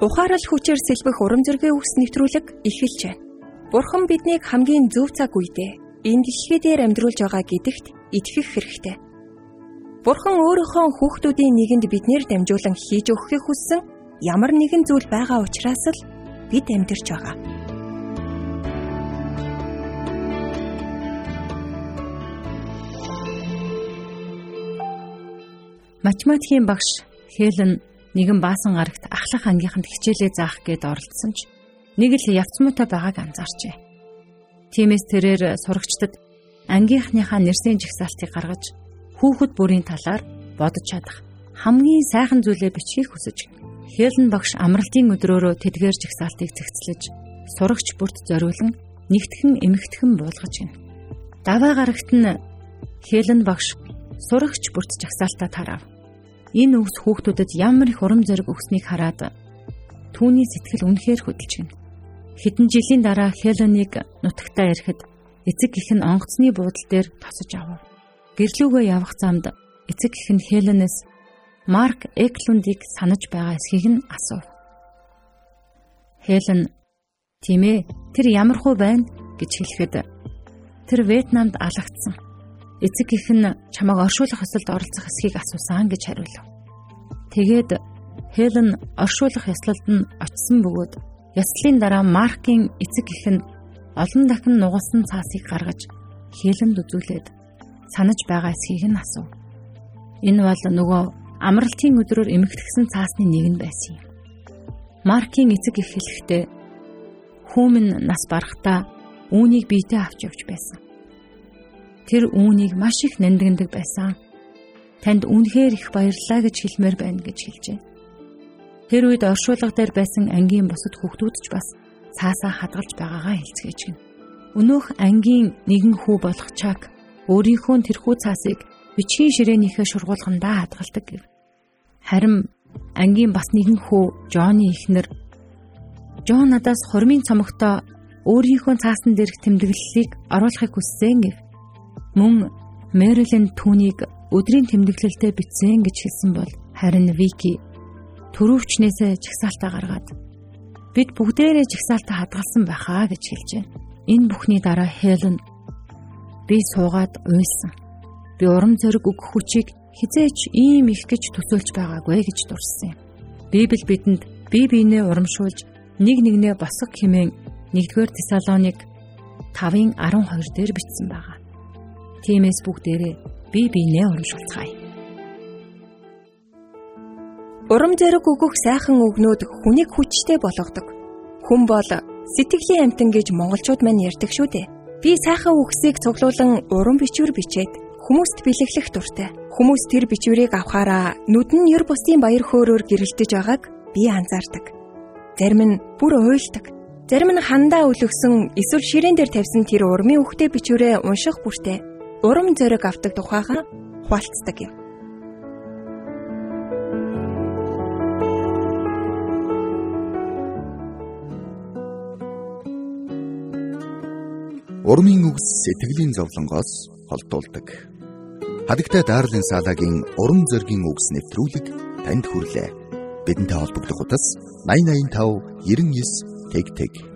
ухаарал хүчээр сэлбэх урам зоригийн үгс нэвтрүүлэг эхэлж байна. Бурхан биднийг хамгийн зөв цаг үедээ энэ дэлхий дээр амьдруулж байгаа гэдэгт итгэх хэрэгтэй. Бурхан өөрийнхөө хүүхдүүдийн нэгэнд биднэр дамжуулан хийж өгөхийг хүссэн ямар нэгэн зүйл байгаа учраас л бид амьдарч байгаа. Математикийн багш Хелен нэгэн баасан гарагт ахлах ангийнханд хичээлээ заах гээд оролдсон ч нэг л явцмуутай байгааг анзаарчээ. Тиймээс тэрээр сурагчдад ангийнхныхаа нэрсийн жагсаалтыг гаргаж хүүхэд бүрийн талаар бодож чадах хамгийн сайхан зүйлээ бичгийг хүсэж Хелен багш амралтын өдрөөрөө тэдгээр жагсаалтыг зэгцлэж сурагч бүрт зориулан нэгтгэн эмэгтгэн буулгаж гин. Даваа гарагт нь Хелен багш сурагч бүрт жагсаалтаа тарав Энэ үгс хүүхдүүдэд ямар их урам зориг өгснийг хараад түүний сэтгэл үнэхээр хөдөлж гин. Хэдэн жилийн дараа Хеленыг нутагтаа ирэхэд эцэг их нь онгоцны буудал дээр тосож авав. Гэрлүүгөө явах замд эцэг их нь Хеленээс Марк Эклундыг санаж байгаа эсхийг нь асуув. Хелен "Тийм ээ, тэр ямар хуу байна?" гэж хэлэхэд тэр Вьетнамд алагдсан эцэг их нь чамайг оршуулах ёслолд оролцох эсхийг асуусан гэж хариулв. Тэгээд Хелен оршуулах ёслолд нь очисон бөгөөд ёслолын дараа Маркийн эцэг их нь олон дахин нугалсан цаасыг гаргаж Хеленд үзүүлээд санаж байгаа эсхийг нь асуув. Энэ бол нөгөө амралтын өдрөөр эмэгтгсэн цаасны нэг нь байсан юм. Маркийн эцэг их хэлэхдээ хүүмэн нас барахтаа үүнийг биетээ авч явж байсан тэр үүнийг маш их нандиндаг байсан. Танд үнэхээр их баярлалаа гэж хэлмээр байна гэж хэлжээ. Тэр үед оршуулга дээр байсан ангийн бусад хүүхдүүд ч бас цаасаа хадгалж байгаагаа хэлцгээж гин. Өнөөх ангийн нэгэн хүү болох Чак өөрийнхөө тэрхүү цаасыг бичгийн ширээнийхээ шургуулгандаа хадгалдаг гэв. Харин ангийн бас нэгэн хүү Джонни ихнэр Жон надаас хормын цомогтоо өөрийнхөө цаасан дээрх тэмдэглэлийг оруулахыг хүссэн гэв. Мөн Мэрилин түүнийг өдрийн тэмдэглэлтэд бичсэн гэж хэлсэн бол харин Вики төрөвчнээсээ жагсаалтаа гаргаад бид бүгдээрээ жагсаалтаа хадгалсан байхаа гэж хэлжээ. Энэ бүхний дараа Хелен би суугаад уйлсан. Би урам зориг өгөх хүчийг хизээч ийм их гэж төсөөлж байгаагүй гэж дурссан юм. Библи бидэнд бие биенээ урамшуулж нэг нэгнээ босго хэмээн 1-р Тесалоник 5-ын 12 дээр бичсэн байгаа. Тиймээс бүгдээрээ бие биенээ урамшуулцгаая. Урам зориг өгөх сайхан үгнүүд хүнийг хүчтэй болгодог. Хүн бол сэтгэлийн амтан гэж монголчууд мань ярьдаг шүү дээ. Би сайхан үгсийг цуглуулan урам бичвэр бичээд хүмүүст бэлэглэх дуртай. Хүмүүс тэр бичвэрийг авахаараа нүд нь ер бусын баяр хөөрөөр гэрэлтэж байгааг би анзаардаг. Зарим нь бүр уйлдаг. Зарим нь хандаа өлгсөн эсвэл ширээн дээр тавьсан тэр урмын үхтэй бичвэрээ унших бүртээ урам зориг авдаг тухайга хуваалцдаг юм. Урмын үгс сэтгэлийн зовлонгоос холдуулдаг. Хадагтай Дарлин Салагийн урам зоригийн үгс нэвтрүүлэг танд хүрлээ. Бидэнтэй холбогдох утас 8085 99 тэг тэг